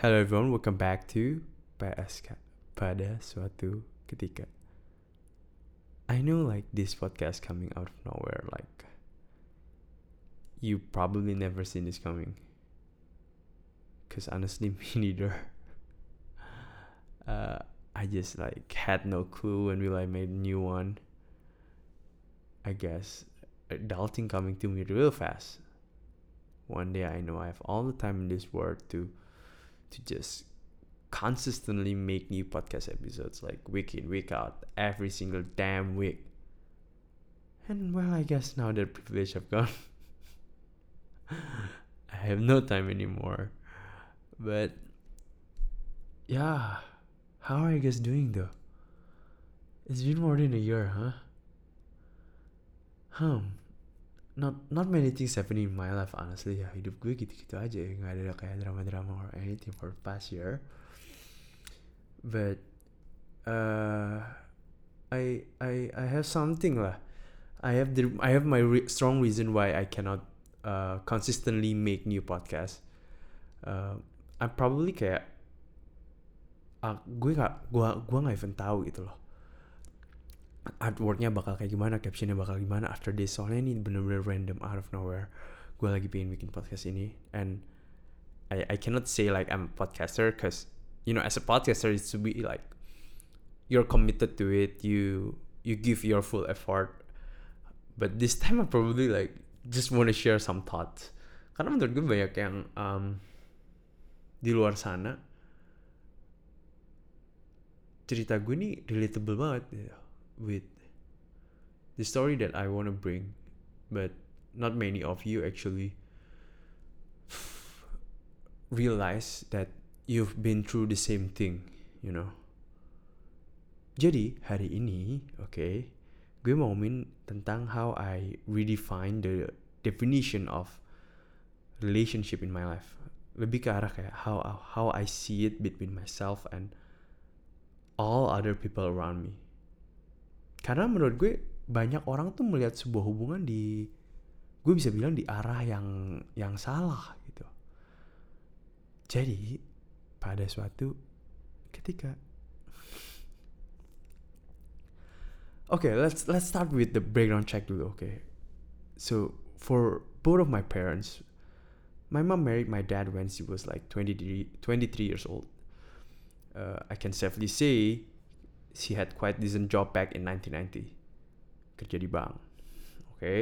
Hello everyone, welcome back to PSK pada suatu ketika. I know like this podcast coming out of nowhere, like you probably never seen this coming. Cause honestly, me neither. Uh, I just like had no clue when we like made a new one. I guess adulting coming to me real fast. One day I know I have all the time in this world to to just consistently make new podcast episodes like week in week out every single damn week. And well i guess now that privilege have gone i have no time anymore. But yeah how are you guys doing though? It's been more than a year huh? Hmm not not many things happening in my life honestly. Ya hidup gue gitu-gitu aja ya. Nggak ada kayak drama-drama or anything for past year. But uh I I I have something lah. I have the I have my re strong reason why I cannot uh, consistently make new podcast uh, I'm probably kayak uh, gue gak gue gue nggak even tahu gitu loh artworknya bakal kayak gimana, captionnya bakal gimana after this. Soalnya ini bener-bener random out of nowhere. Gue lagi pengen bikin podcast ini, and I I cannot say like I'm a podcaster, cause you know as a podcaster it's to be like you're committed to it, you you give your full effort. But this time I probably like just wanna share some thoughts. Karena menurut gue banyak yang um, di luar sana cerita gue ini relatable banget ya with the story that I want to bring, but not many of you actually realize that you've been through the same thing, you know. Jadi hari ini, okay, gue mau ngomongin tentang how I redefine the definition of relationship in my life. Lebih ke arah kayak how how I see it between myself and all other people around me karena menurut gue banyak orang tuh melihat sebuah hubungan di gue bisa bilang di arah yang yang salah gitu. Jadi pada suatu ketika okay let's let's start with the background check dulu okay. So for both of my parents my mom married my dad when she was like 23 23 years old. Uh, I can safely say she had quite decent job back in 1990 kerja di bank. Oke okay.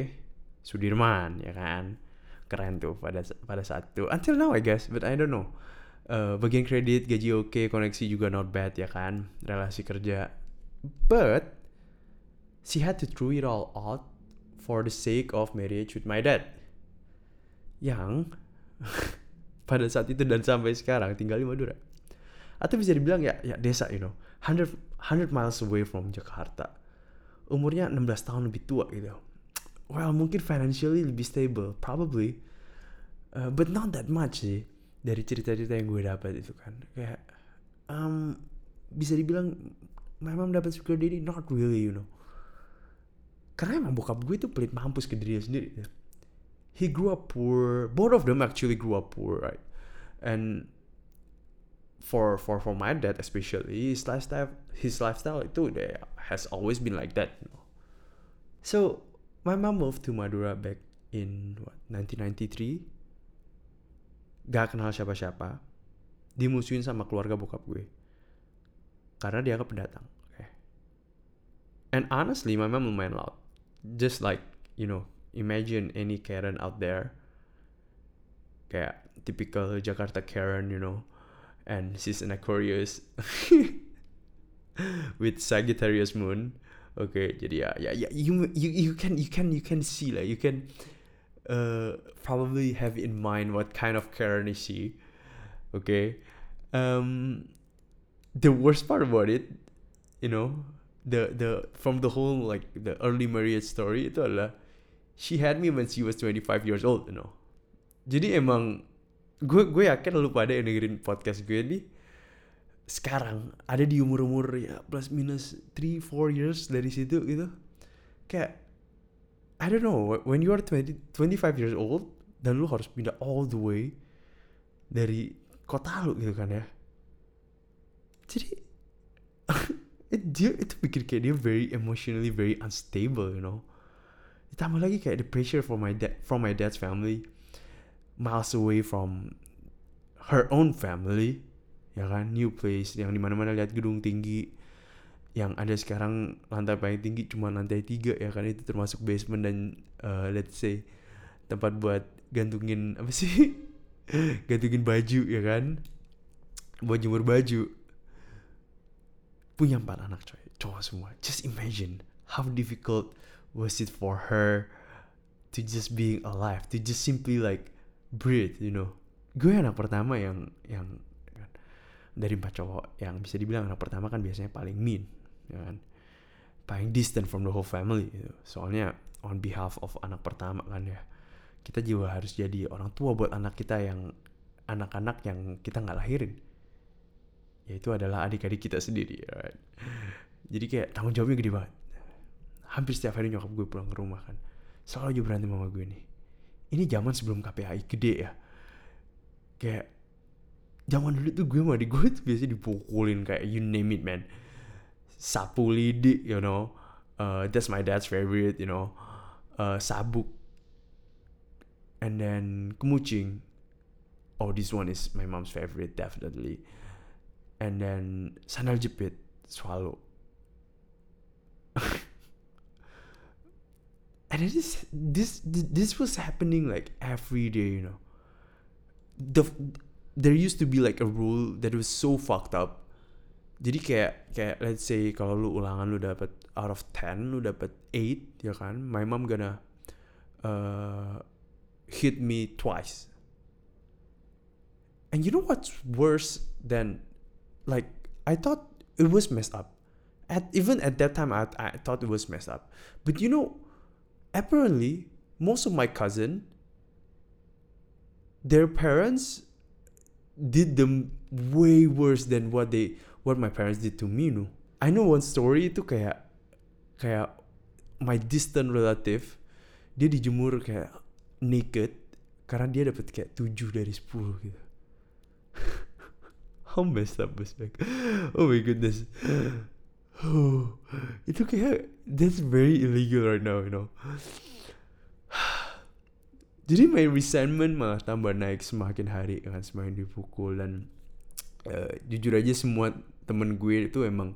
Sudirman ya kan? Keren tuh pada pada saat itu. Until now I guess but I don't know. Uh, bagian kredit gaji oke okay, koneksi juga not bad ya kan? Relasi kerja. But she had to throw it all out for the sake of marriage with my dad. Yang pada saat itu dan sampai sekarang tinggal di Madura. Atau bisa dibilang ya ya desa you know. 100 100 miles away from Jakarta. Umurnya 16 tahun lebih tua gitu. Well mungkin financially lebih stable probably. Uh, but not that much sih dari cerita-cerita yang gue dapat itu kan. Kayak um, bisa dibilang my mom dapat sugar daddy not really you know. Karena emang bokap gue itu pelit mampus ke dirinya sendiri ya. he grew up poor both of them actually grew up poor right? And for for for my dad especially his lifestyle his lifestyle itu deh has always been like that you know? so my mom moved to Madura back in what 1993 gak kenal siapa-siapa. Dimusuhin sama keluarga bokap gue. Karena dia ke pendatang okay. and honestly my mom lumayan loud. Just like you know imagine any Karen out there. Kayak typical Jakarta Karen you know and she's an Aquarius with Sagittarius moon. Okay, jadi ya ya ya you you you can you can you can see like you can uh probably have in mind what kind of Karen is she. Okay. Um the worst part about it, you know, the the from the whole like the early marriage story itu adalah she had me when she was 25 years old, you know. Jadi emang gue gue yakin lu pada yang dengerin podcast gue nih sekarang ada di umur umur ya plus minus 3 4 years dari situ gitu. Kayak I don't know when you are 20, 25 years old dan lu harus pindah all the way dari kota lu gitu kan ya. Jadi dia itu pikir kayak dia very emotionally very unstable you know. Ditambah lagi kayak the pressure from my dad from my dad's family miles away from her own family ya kan? New place yang di mana-mana lihat gedung tinggi yang ada sekarang lantai paling tinggi cuma lantai tiga ya kan? Itu termasuk basement dan uh, let's say tempat buat gantungin apa sih? Gantungin baju ya kan? Buat jemur baju. Punya empat anak coy. Cowok semua. Just imagine how difficult was it for her to just being alive to just simply like breathe you know. Gue anak pertama yang yang kan, dari empat cowok yang bisa dibilang anak pertama kan biasanya paling mean ya kan. Paling distant from the whole family gitu. soalnya on behalf of anak pertama kan ya. Kita juga harus jadi orang tua buat anak kita yang anak-anak yang kita nggak lahirin. Yaitu adalah adik-adik kita sendiri right? jadi kayak tanggung jawabnya gede banget. Hampir setiap hari nyokap gue pulang ke rumah kan. Selalu aja berantem sama gue nih ini zaman sebelum KPI gede ya. Kayak zaman dulu tuh gue sama adik gue tuh biasa dipukulin kayak you name it man. Sapu lidi you know. Uh, that's my dad's favorite you know. Uh, sabuk. And then kemucing. Oh this one is my mom's favorite definitely. And then sandal jepit swallow and it is this this was happening like every day you know the there used to be like a rule that was so fucked up jadi kayak kayak let's say kalau lu ulangan lu dapat out of 10 lu dapat 8 ya kan my mom gonna uh, hit me twice and you know what's worse than like I thought it was messed up. At even at that time, I I thought it was messed up. But you know, apparently most of my cousin, their parents did them way worse than what they what my parents did to me. No, I know one story itu kayak kayak my distant relative dia dijemur kayak naked karena dia dapat kayak 7 dari 10 gitu. how messed up was back oh my goodness itu kayak that's very illegal right now you know. Jadi my resentment malah tambah naik semakin hari kan semakin dipukul dan uh, jujur aja semua temen gue itu emang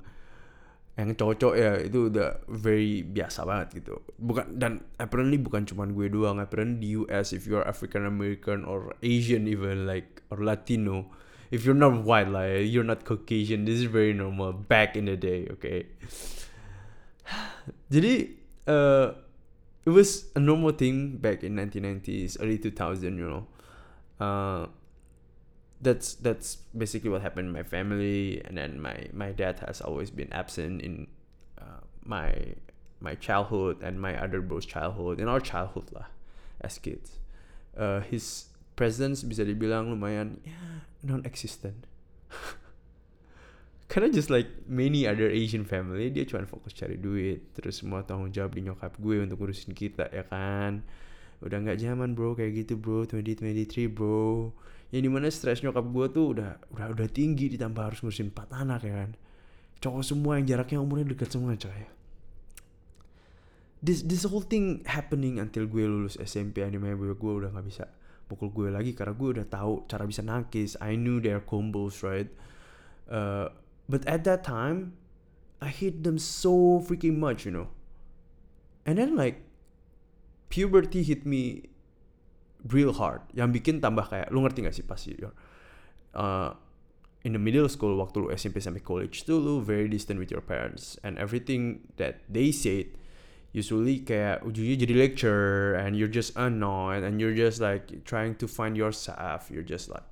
yang cocok ya itu udah very biasa banget gitu. Bukan dan apparently bukan cuma gue doang apparently di US if you're African American or Asian even like or Latino if you're not white like you're not Caucasian this is very normal back in the day okay? Jadi uh, it was a normal thing back in 1990s early 2000 you know? Uh, that's that's basically what happened in my family and then my my dad has always been absent in uh, my my childhood and my other bro's childhood in our childhood lah as kids. Uh, his presence bisa dibilang lumayan ya non-existent. Karena just like many other Asian family dia cuma fokus cari duit terus semua tanggung jawab di nyokap gue untuk ngurusin kita ya kan? Udah nggak zaman bro kayak gitu bro 2023 bro. Yang di mana stres nyokap gue tuh udah udah udah tinggi ditambah harus ngurusin empat anak ya kan? Cowok semua yang jaraknya umurnya dekat semua coy. This this whole thing happening until gue lulus SMP anime gue gue udah nggak bisa pukul gue lagi karena gue udah tahu cara bisa nangkis. I knew their combos right? Uh, but at that time I hate them so freaking much you know? And then like puberty hit me real hard. Yang bikin tambah kayak lu ngerti gak sih pasti uh, in the middle school waktu lu SMP sampai college tuh lu very distant with your parents and everything that they said usually kayak ujungnya jadi lecture and you're just annoyed and you're just like trying to find yourself. You're just like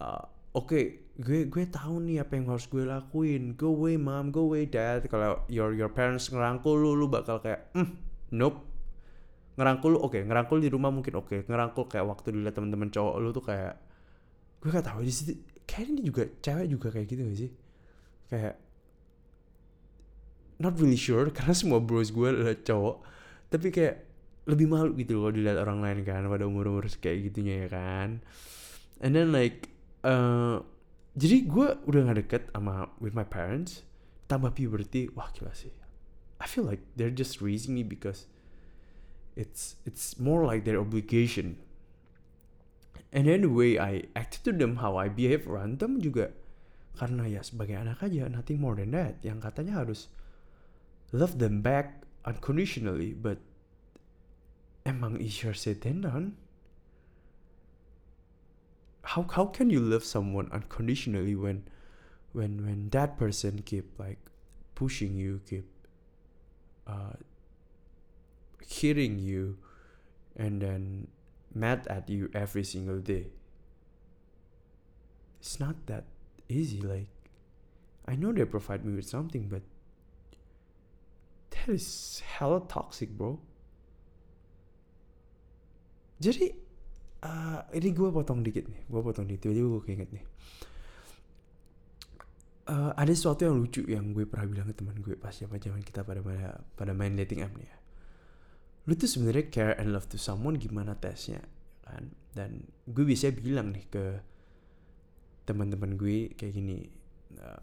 uh, oke okay, gue gue tahu nih apa yang harus gue lakuin. Go away mom. Go away dad. Kalau your your parents ngerangkul lu lu bakal kayak mm, nope. Ngerangkul lu oke okay. ngerangkul di rumah mungkin oke. Okay. ngerangkul kayak waktu dilihat teman-teman cowok lu tuh kayak gue gak tahu di situ kayak ini juga cewek juga kayak gitu gak sih? Kayak not really sure karena semua bros gue adalah cowok tapi kayak lebih malu gitu kalau dilihat orang lain kan pada umur umur kayak gitunya ya kan. And then like uh, jadi gue udah gak deket sama with my parents tambah puberty wah gila sih. I feel like they're just raising me because it's it's more like their obligation. And then the way I acted to them how I behave around them juga. Karena ya sebagai anak aja nothing more than that. Yang katanya harus love them back unconditionally but emang easier said than how how can you love someone unconditionally when when when that person keep like pushing you keep uh hitting you and then mad at you every single day? It's not that easy like i know they provide me with something but that is hella toxic bro. Jadi uh, ini gue potong dikit nih. Gue potong dikit jadi gue keinget nih. Uh, ada sesuatu yang lucu yang gue pernah bilang ke teman gue pas zaman zaman kita pada pada pada main dating app nih ya. Lu tuh sebenarnya care and love to someone gimana tesnya kan? Dan gue bisa bilang nih ke teman-teman gue kayak gini uh,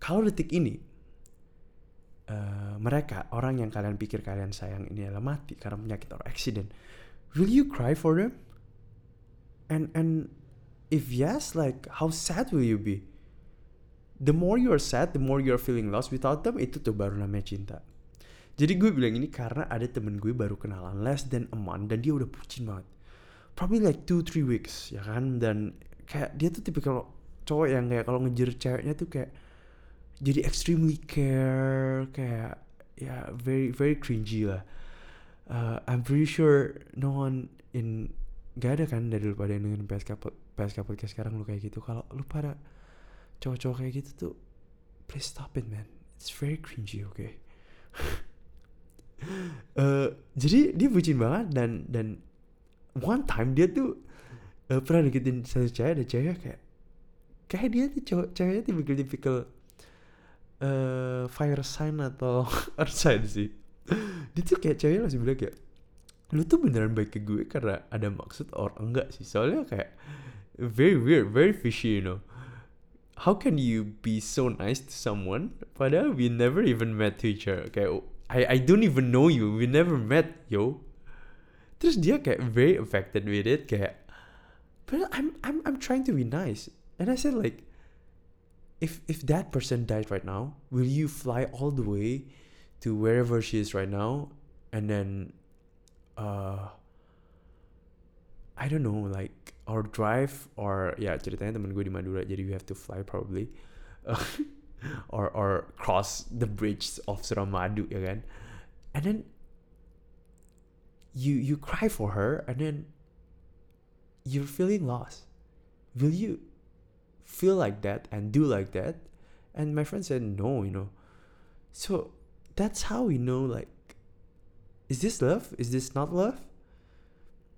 kalau detik ini uh, mereka orang yang kalian pikir kalian sayang ini adalah mati karena penyakit atau accident. Will you cry for them? And and if yes like how sad will you be? The more you are sad the more you are feeling lost. Without them itu tuh baru namanya cinta. Jadi gue bilang ini karena ada temen gue baru kenalan less than a month dan dia udah bucin banget. Probably like two three weeks ya kan? Dan kayak dia tuh tipe kalau cowok yang kayak kalau ngejar ceweknya tuh kayak jadi extremely care kayak ya very very cringy lah. Uh, I'm pretty sure no one in gak ada kan dari lu pada yang dengan PSK PSK podcast sekarang lu kayak gitu. Kalau lu pada cowok-cowok kayak gitu tuh please stop it man. It's very cringy oke okay? uh, jadi dia bucin banget dan dan one time dia tuh uh, pernah deketin satu cewek ada cewek kayak kayak dia tuh cowok ceweknya tipikal tipikal uh, fire sign atau earth sign sih. Dia tuh kayak cewek langsung bilang kayak lu tuh beneran baik ke gue karena ada maksud or enggak sih soalnya kayak very weird very fishy you know. How can you be so nice to someone padahal we never even met each other? Kayak I I don't even know you we never met yo. Terus dia kayak very affected with it kayak but I'm I'm I'm trying to be nice. And I said like if if that person died right now will you fly all the way to wherever she is right now? And then uh I don't know like or drive or ya ceritanya temen gue di Madura jadi we have to fly probably. Or or cross the bridge of Suramadu kan? And then you you cry for her and then you're feeling lost. Will you feel like that and do like that. And my friend said no you know. So that's how we know like is this love? Is this not love?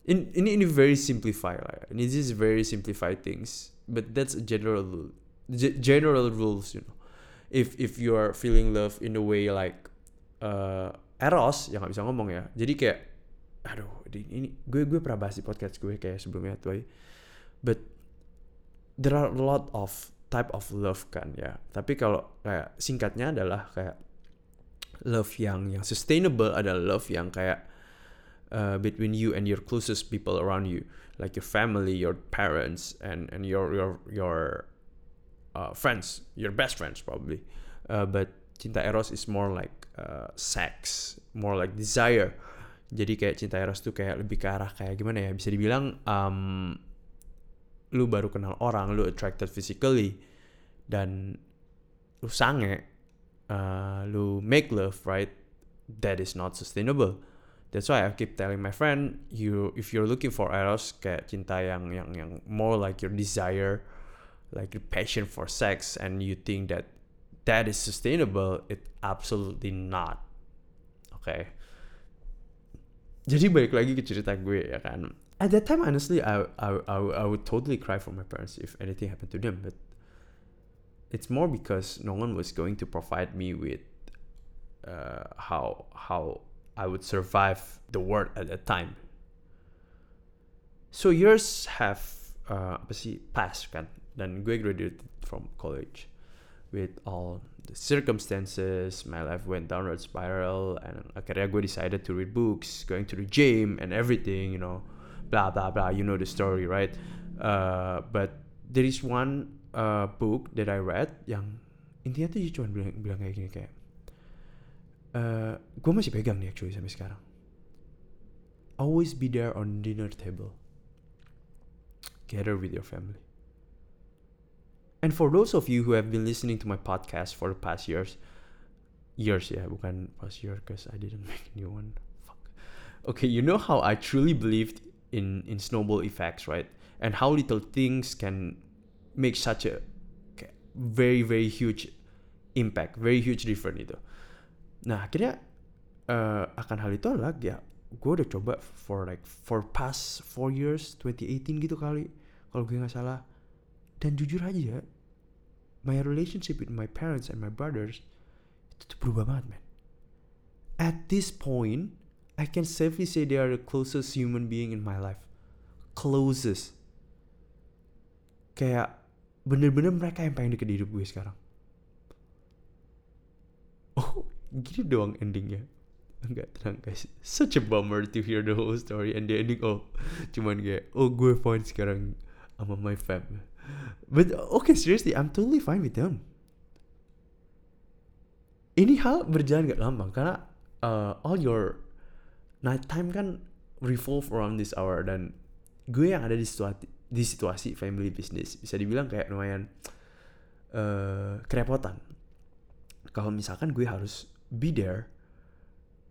In in, in a very simplified like, and this is very simplified things. But that's a general general rules you know. If if you are feeling love in a way like uh, eros yang nggak bisa ngomong ya. Jadi kayak aduh ini gue gue pernah bahas di podcast gue kayak sebelumnya tuh but there are a lot of type of love kan ya. Tapi kalau kayak singkatnya adalah kayak love yang yang sustainable adalah love yang kayak uh, between you and your closest people around you. Like your family your parents and and your your your uh, friends your best friends probably. Uh, but cinta eros is more like uh, sex more like desire. Jadi kayak cinta eros tuh kayak lebih ke arah kayak gimana ya bisa dibilang um, lu baru kenal orang lu attracted physically dan lu sange uh, lu make love right? That is not sustainable. That's why I keep telling my friend you if you're looking for eros kayak cinta yang yang yang more like your desire like your passion for sex and you think that that is sustainable it absolutely not. Oke okay? jadi balik lagi ke cerita gue ya kan at that time honestly I, I, I, I would totally cry for my parents if anything happened to them but it's more because no one was going to provide me with uh, how how I would survive the world at that time. So years have uh, apa kan? Dan gue graduated from college with all the circumstances. My life went downward spiral and akhirnya gue decided to read books going to the gym and everything you know blah blah blah you know the story right? Uh, but there is one uh, book that I read yang intinya tuh cuma bilang, bilang kayak gini kayak uh, gue masih pegang nih actually sampai sekarang. Always be there on dinner table. Gather with your family. And for those of you who have been listening to my podcast for the past years years yeah bukan past year because I didn't make a new one. Fuck. Okay you know how I truly believed in in snowball effects right? And how little things can make such a very very huge impact very huge difference itu. Nah akhirnya uh, akan hal itu adalah ya gue udah coba for like for past four years 2018 gitu kali kalau gue nggak salah. Dan jujur aja my relationship with my parents and my brothers itu berubah banget man. At this point I can safely say they are the closest human being in my life. Closest. Kayak bener-bener mereka yang paling deket hidup gue sekarang. Oh gini doang endingnya. Enggak tenang guys. Such a bummer to hear the whole story and the ending. Oh cuman kayak oh gue fine sekarang sama my fam. But okay seriously I'm totally fine with them. Ini hal berjalan gak lama karena uh, all your night time kan revolve around this hour dan gue yang ada di situasi di situasi family business. Bisa dibilang kayak lumayan uh, kerepotan. Kalau misalkan gue harus be there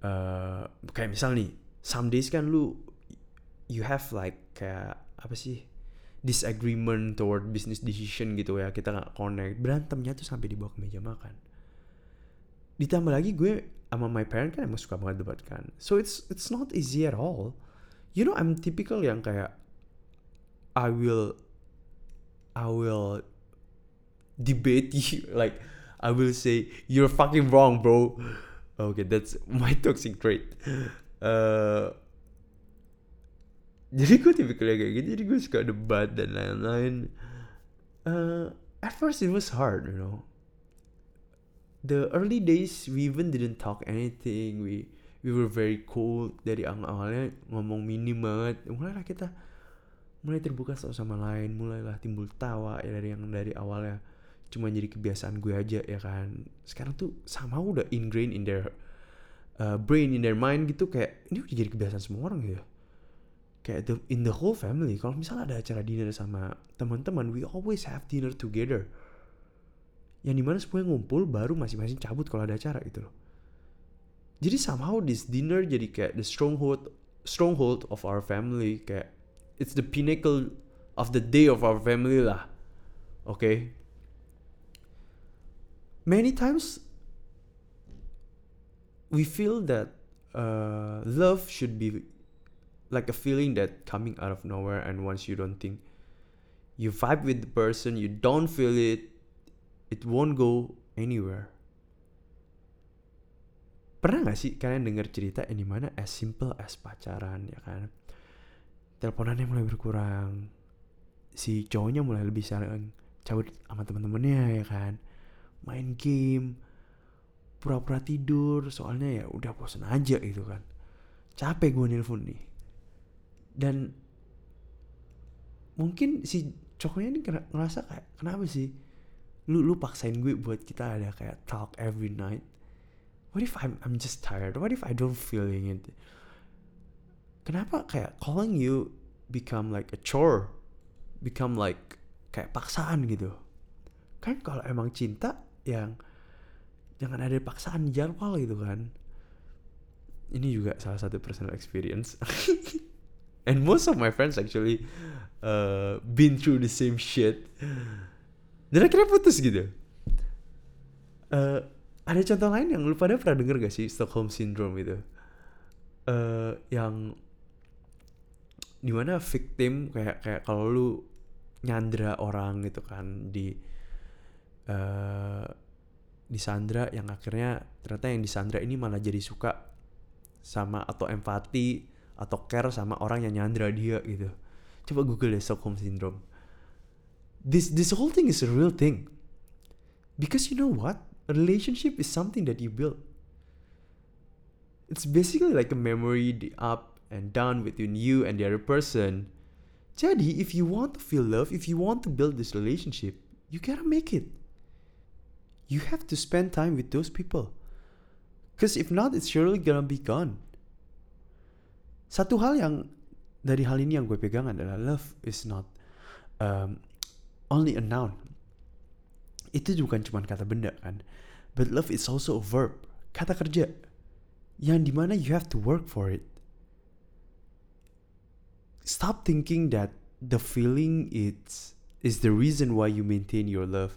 uh, kayak misal nih some days kan lu you have like kayak apa sih disagreement toward business decision gitu ya kita nggak connect. Berantemnya tuh sampai dibawa ke meja makan. Ditambah lagi gue sama my parent kan emang suka banget debat kan so it's it's not easy at all. You know I'm typical yang kayak I will I will debate you like I will say you're fucking wrong bro. Okay that's my toxic trait. Uh, jadi gue tipikalnya kayak gitu jadi gue suka debat dan lain-lain. Uh, at first it was hard you know the early days we even didn't talk anything. We we were very cool dari awal-awalnya ngomong minim banget. Mulailah kita mulai terbuka satu sama lain mulailah timbul tawa ya dari yang dari awalnya. Cuma jadi kebiasaan gue aja ya kan? Sekarang tuh sama udah ingrained in their uh, brain in their mind gitu kayak ini udah jadi kebiasaan semua orang gitu kayak the, in the whole family. Kalau misalnya ada acara dinner sama teman-teman we always have dinner together yang di mana semuanya ngumpul baru masing-masing cabut kalau ada acara gitu loh. Jadi somehow this dinner jadi kayak the stronghold stronghold of our family kayak it's the pinnacle of the day of our family lah. Okay? Many times we feel that uh, love should be like a feeling that coming out of nowhere and once you don't think you vibe with the person you don't feel it it won't go anywhere. Pernah gak sih kalian dengar cerita yang di mana as simple as pacaran ya kan? Teleponannya mulai berkurang si cowoknya mulai lebih sering cabut sama teman-temannya ya kan? Main game pura-pura tidur soalnya ya udah bosan aja gitu kan. Capek gue nelfon nih. Dan mungkin si cowoknya ini ngerasa kayak kenapa sih lu lu paksain gue buat kita ada kayak talk every night. What if I'm I'm just tired? What if I don't feeling it? Kenapa kayak calling you become like a chore? Become like kayak paksaan gitu. Kan kalau emang cinta yang jangan ada paksaan jadwal gitu kan. Ini juga salah satu personal experience. And most of my friends actually uh, been through the same shit dan akhirnya putus gitu. Uh, ada contoh lain yang lu pada pernah denger gak sih? Stockholm Syndrome itu? Uh, yang di mana victim kayak kayak kalau lu nyandra orang gitu kan di uh, disandra yang akhirnya ternyata yang disandra ini malah jadi suka sama atau empati atau care sama orang yang nyandra dia gitu. Coba google deh Stockholm Syndrome this this whole thing is a real thing. Because you know what? A relationship is something that you build. It's basically like a memory up and down between you and the other person. Jadi if you want to feel love if you want to build this relationship you gotta make it. You have to spend time with those people. Because if not it's surely gonna be gone. Satu hal yang dari hal ini yang gue pegang adalah love is not um, only a noun. Itu bukan cuma kata benda kan. But love is also a verb, kata kerja. Yang di mana you have to work for it. Stop thinking that the feeling is is the reason why you maintain your love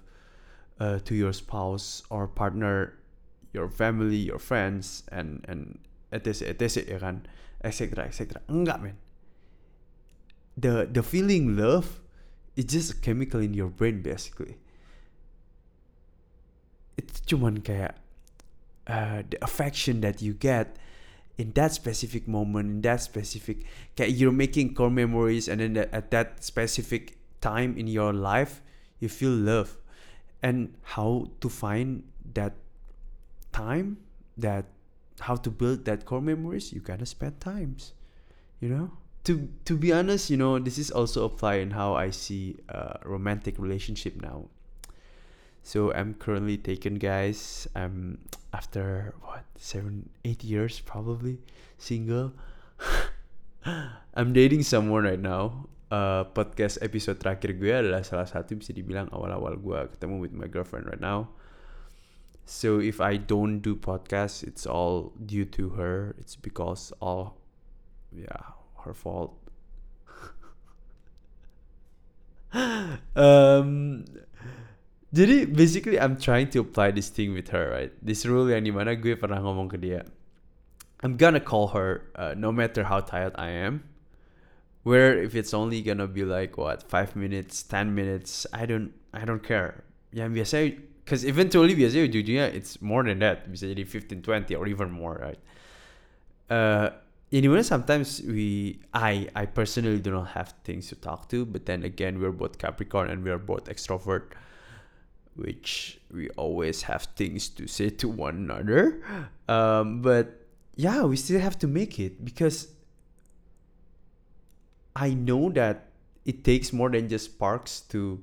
uh, to your spouse or partner, your family, your friends, and and etc etc ya kan, etc etc. Enggak men. The the feeling love it's just a chemical in your brain basically. It's cuman kayak uh, the affection that you get in that specific moment in that specific kayak you're making core memories and then that, at that specific time in your life you feel love. And how to find that time that how to build that core memories you gotta spend times you know to to be honest, you know, this is also apply in how I see a romantic relationship now. So I'm currently taken, guys. I'm after what seven, eight years probably single. I'm dating someone right now. Uh, podcast episode terakhir gue adalah salah satu bisa dibilang awal-awal gue ketemu with my girlfriend right now. So if I don't do podcast, it's all due to her. It's because all, yeah, her fault. um, jadi basically I'm trying to apply this thing with her, right? This rule yang dimana gue pernah ngomong ke dia. I'm gonna call her uh, no matter how tired I am. Where if it's only gonna be like what five minutes, ten minutes, I don't I don't care. Yang biasa, because eventually biasanya ujung-ujungnya it's more than that. Bisa jadi 15, 20 or even more, right? Uh, anyway sometimes we i i personally do not have things to talk to but then again we're both capricorn and we're both extrovert which we always have things to say to one another. Um, but yeah we still have to make it because i know that it takes more than just sparks to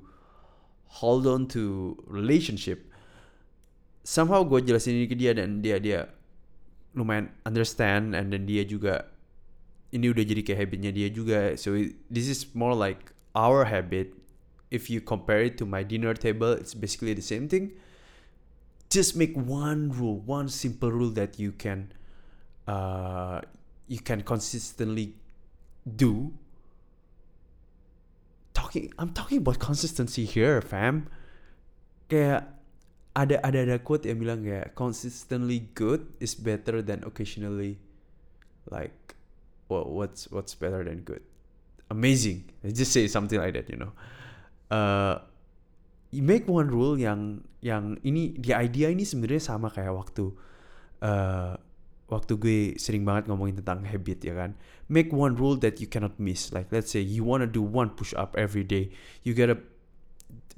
hold on to relationship. Somehow gue jelasin ini ke dia dan dia dia lumayan understand and then dia juga ini udah jadi kayak habitnya dia juga. So this is more like our habit. If you compare it to my dinner table it's basically the same thing. Just make one rule one simple rule that you can uh, you can consistently do. Talking I'm talking about consistency here fam. Kayak ada ada ada quote yang bilang kayak consistently good is better than occasionally like well, what's what's better than good? Amazing. I just say something like that you know. Uh, you make one rule yang yang ini di idea ini sebenarnya sama kayak waktu uh, waktu gue sering banget ngomongin tentang habit ya kan. Make one rule that you cannot miss. Like let's say you wanna do one push up every day. You gotta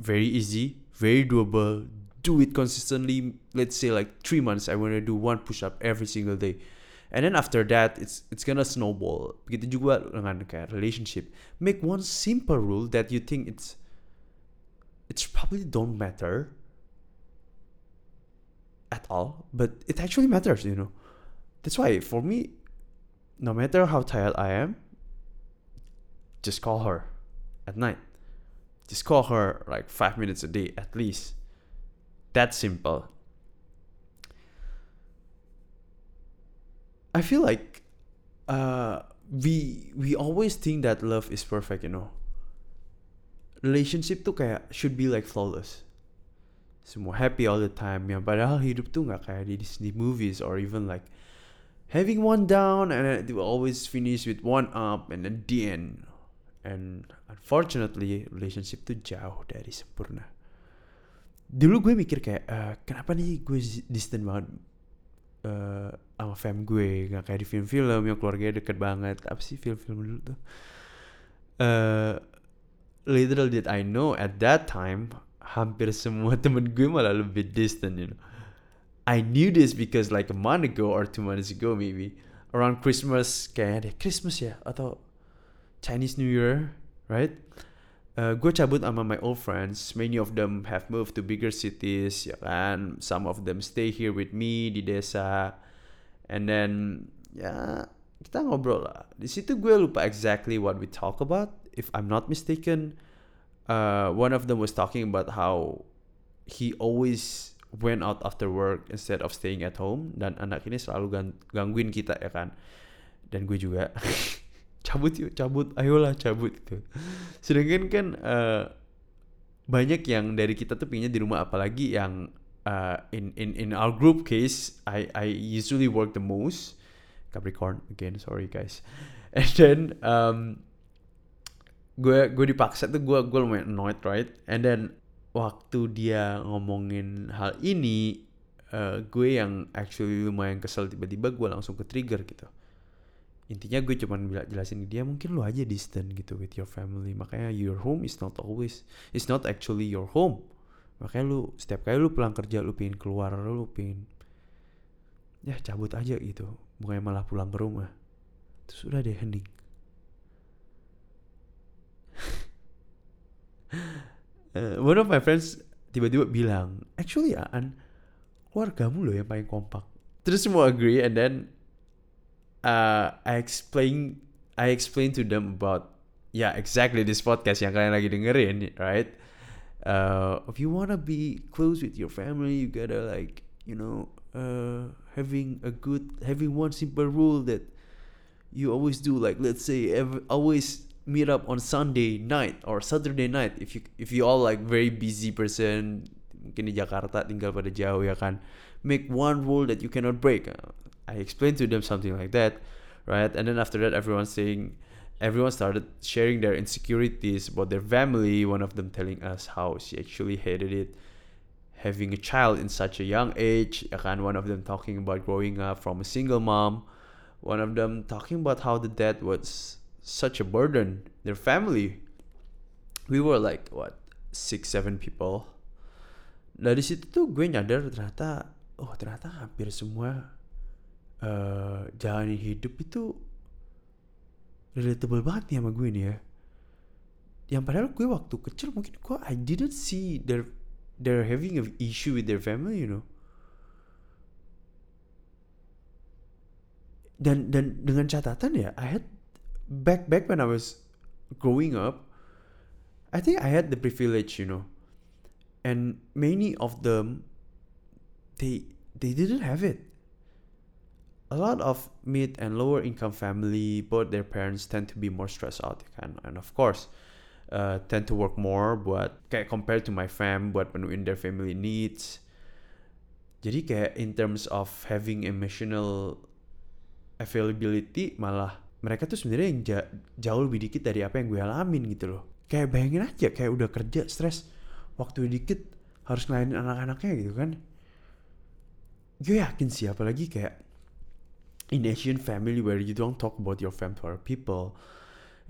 very easy very doable do it consistently let's say like three months i want to do one push up every single day. And then after that it's it's gonna snowball. Begitu juga dengan kayak relationship make one simple rule that you think it's it's probably don't matter at all but it actually matters you know? That's why for me no matter how tired i am just call her at night. Just call her like five minutes a day at least that simple. I feel like uh, we we always think that love is perfect, you know. Relationship tuh kayak should be like flawless. Semua happy all the time ya. Padahal hidup tuh nggak kayak di Disney movies or even like having one down and then it will always finish with one up and then the end. And unfortunately relationship tuh jauh dari sempurna dulu gue mikir kayak uh, kenapa nih gue distant banget uh, sama fam gue. Nggak kayak di film-film yang keluarganya deket banget. Apa sih film-film dulu tuh? Uh, little did I know at that time hampir semua temen gue malah lebih distant you know. I knew this because like a month ago or two months ago maybe around Christmas kayaknya deh Christmas ya? Atau Chinese New Year right uh, gue cabut sama my old friends. Many of them have moved to bigger cities ya kan? Some of them stay here with me di desa. And then ya kita ngobrol lah. Di situ gue lupa exactly what we talk about if I'm not mistaken. Uh, one of them was talking about how he always went out after work instead of staying at home. Dan anak ini selalu gangguin kita ya kan? Dan gue juga cabut yuk cabut ayolah cabut gitu. Sedangkan kan uh, banyak yang dari kita tuh pinginnya di rumah apalagi yang uh, in in in our group case I I usually work the most. Capricorn again sorry guys. And then um, gue gue dipaksa tuh gue gue lumayan annoyed right? And then waktu dia ngomongin hal ini uh, gue yang actually lumayan kesel tiba-tiba gue langsung ke trigger gitu intinya gue cuman bilang jelasin ke dia mungkin lu aja distant gitu with your family. Makanya your home is not always it's not actually your home. Makanya lu setiap kali lu pulang kerja lu pingin keluar lu pingin ya cabut aja gitu. Bukannya malah pulang ke rumah. Terus udah deh hening. Uh, one of my friends tiba-tiba bilang actually Aan keluargamu loh yang paling kompak. Terus semua agree and then uh, I explain I explain to them about yeah exactly this podcast yang kalian lagi dengerin right? Uh, if you wanna be close with your family you gotta like you know uh, having a good having one simple rule that you always do like let's say every, always meet up on Sunday night or Saturday night if you if you all like very busy person mungkin di Jakarta tinggal pada jauh ya kan? Make one rule that you cannot break I explained to them something like that, right? And then after that, everyone saying, everyone started sharing their insecurities about their family. One of them telling us how she actually hated it, having a child in such a young age. And one of them talking about growing up from a single mom. One of them talking about how the dad was such a burden. Their family. We were like what six seven people. Dari situ tuh gue nyadar ternyata, oh ternyata hampir semua uh, jalanin hidup itu relatable banget nih sama gue nih ya. Yang padahal gue waktu kecil mungkin gue I didn't see their they're having an issue with their family you know. Dan dan dengan catatan ya I had back back when I was growing up I think I had the privilege you know. And many of them they they didn't have it a lot of mid and lower income family, both their parents tend to be more stressed out kan, and of course uh, tend to work more buat kayak compared to my fam buat penuhin their family needs. Jadi kayak in terms of having emotional availability malah mereka tuh sebenarnya yang ja jauh lebih dikit dari apa yang gue alamin gitu loh. Kayak bayangin aja kayak udah kerja stres waktu dikit harus ngelainin anak-anaknya gitu kan. Gue yakin sih apalagi kayak in Asian family where you don't talk about your family other people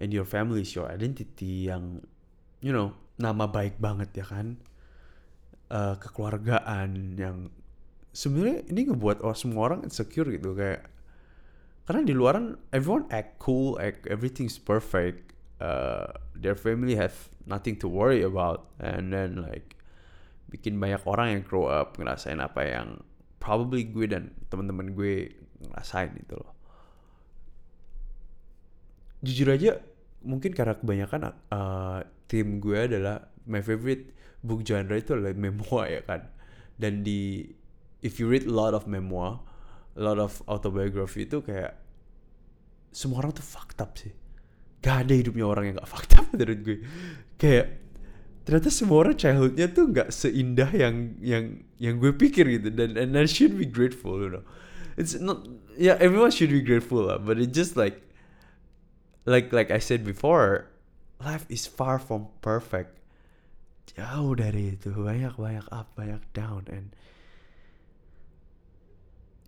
and your family is your identity yang you know nama baik banget ya kan? Uh, kekeluargaan yang sebenarnya ini ngebuat orang semua orang insecure gitu kayak karena di luaran everyone act cool act everything's perfect uh, their family have nothing to worry about and then like bikin banyak orang yang grow up ngerasain apa yang probably gue dan teman-teman gue ngerasain itu loh. Jujur aja mungkin karena kebanyakan uh, tim gue adalah my favorite book genre itu adalah memoir ya kan. Dan di if you read a lot of memoir a lot of autobiography itu kayak semua orang tuh fucked up sih. Gak ada hidupnya orang yang gak fucked up menurut gue. Kayak ternyata semua orang childhoodnya tuh gak seindah yang yang yang gue pikir gitu. Dan and I should be grateful you know it's not yeah everyone should be grateful lah, but it just like like like I said before life is far from perfect. Jauh dari itu banyak banyak up banyak down and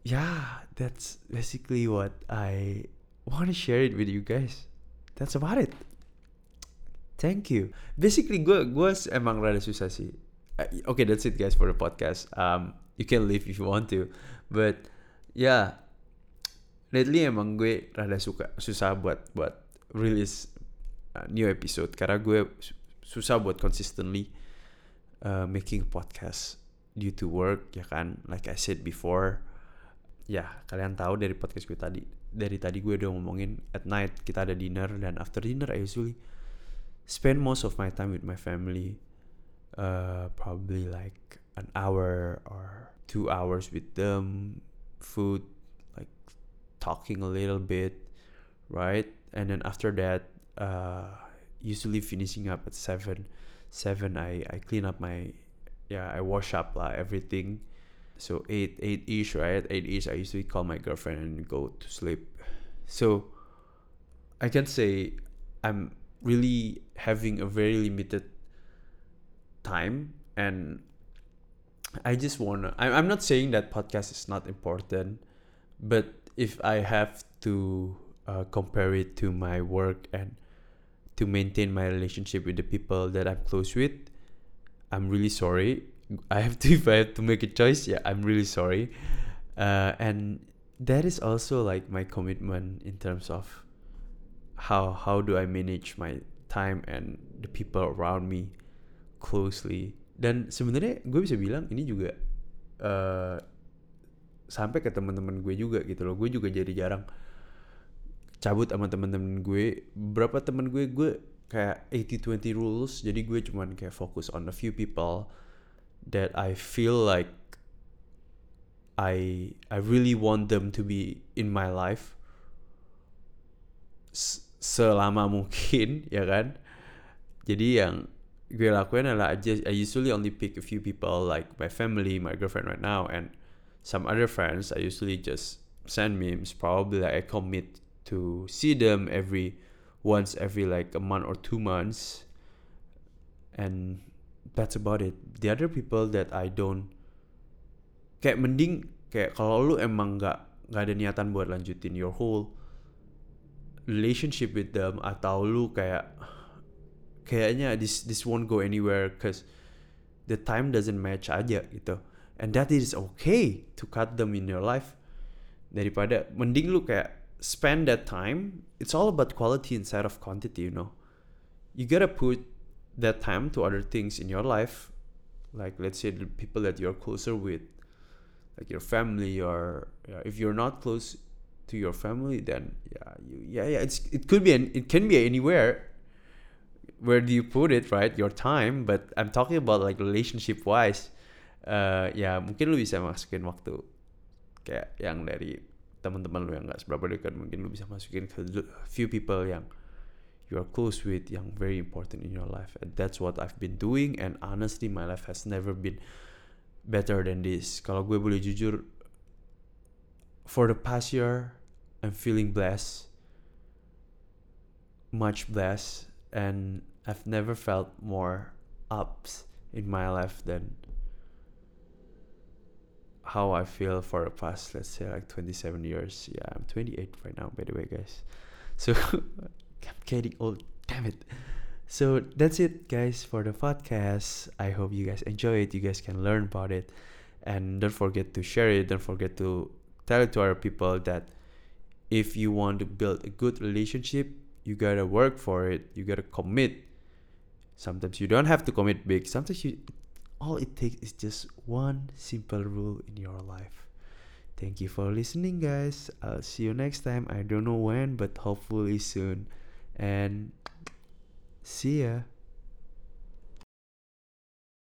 yeah that's basically what I want to share it with you guys. That's about it. Thank you. Basically gue gue emang rada susah sih. Okay that's it guys for the podcast. Um you can leave if you want to but yeah lately emang gue rada suka susah buat buat release uh, new episode. Karena gue susah buat consistently uh, making podcast due to work ya kan? Like I said before ya kalian tahu dari podcast gue tadi dari tadi gue udah ngomongin at night kita ada dinner dan after dinner I usually spend most of my time with my family uh, probably like an hour or two hours with them food like talking a little bit right? And then after that uh, usually finishing up at seven seven I, I clean up my yeah I wash up lah everything. So eight eight ish right? Eight ish I usually call my girlfriend and go to sleep. So I can say I'm really having a very limited time and I just wanna I'm not saying that podcast is not important but if I have to uh, compare it to my work and to maintain my relationship with the people that I'm close with I'm really sorry. I have to if I have to make a choice yeah I'm really sorry. Uh, and that is also like my commitment in terms of how how do I manage my time and the people around me closely dan sebenarnya gue bisa bilang ini juga uh, sampai ke teman-teman gue juga gitu loh. Gue juga jadi jarang cabut sama teman-teman gue. Berapa teman gue gue kayak 80-20 rules. Jadi gue cuman kayak fokus on a few people that I feel like I I really want them to be in my life. Selama mungkin ya kan? Jadi yang gue lakuin adalah I, just, I usually only pick a few people like my family my girlfriend right now and some other friends. I usually just send memes. Probably like I commit to see them every once every like a month or two months. And that's about it. The other people that I don't kayak mending kayak kalau lu emang nggak nggak ada niatan buat lanjutin your whole relationship with them atau lu kayak kayaknya this this won't go anywhere cause the time doesn't match aja gitu. And that is okay to cut them in your life. Daripada mending lu kayak spend that time it's all about quality instead of quantity you know. You gotta put that time to other things in your life like let's say the people that you're closer with like your family or yeah, if you're not close to your family then yeah you yeah yeah it's it could be an, it can be anywhere where do you put it right? Your time but I'm talking about like relationship wise uh, ya mungkin lu bisa masukin waktu kayak yang dari teman-teman lu yang nggak seberapa dekat mungkin lu bisa masukin ke few people yang you are close with yang very important in your life and that's what I've been doing and honestly my life has never been better than this. Kalau gue boleh jujur for the past year I'm feeling blessed, much blessed, and I've never felt more ups in my life than how I feel for the past, let's say, like 27 years. Yeah, I'm 28 right now, by the way, guys. So I'm getting old, damn it. So that's it, guys, for the podcast. I hope you guys enjoy it. You guys can learn about it. And don't forget to share it. Don't forget to tell it to other people that if you want to build a good relationship, you gotta work for it. You gotta commit. Sometimes you don't have to commit big. Sometimes you, all it takes is just one simple rule in your life. Thank you for listening, guys. I'll see you next time. I don't know when, but hopefully soon. And see ya.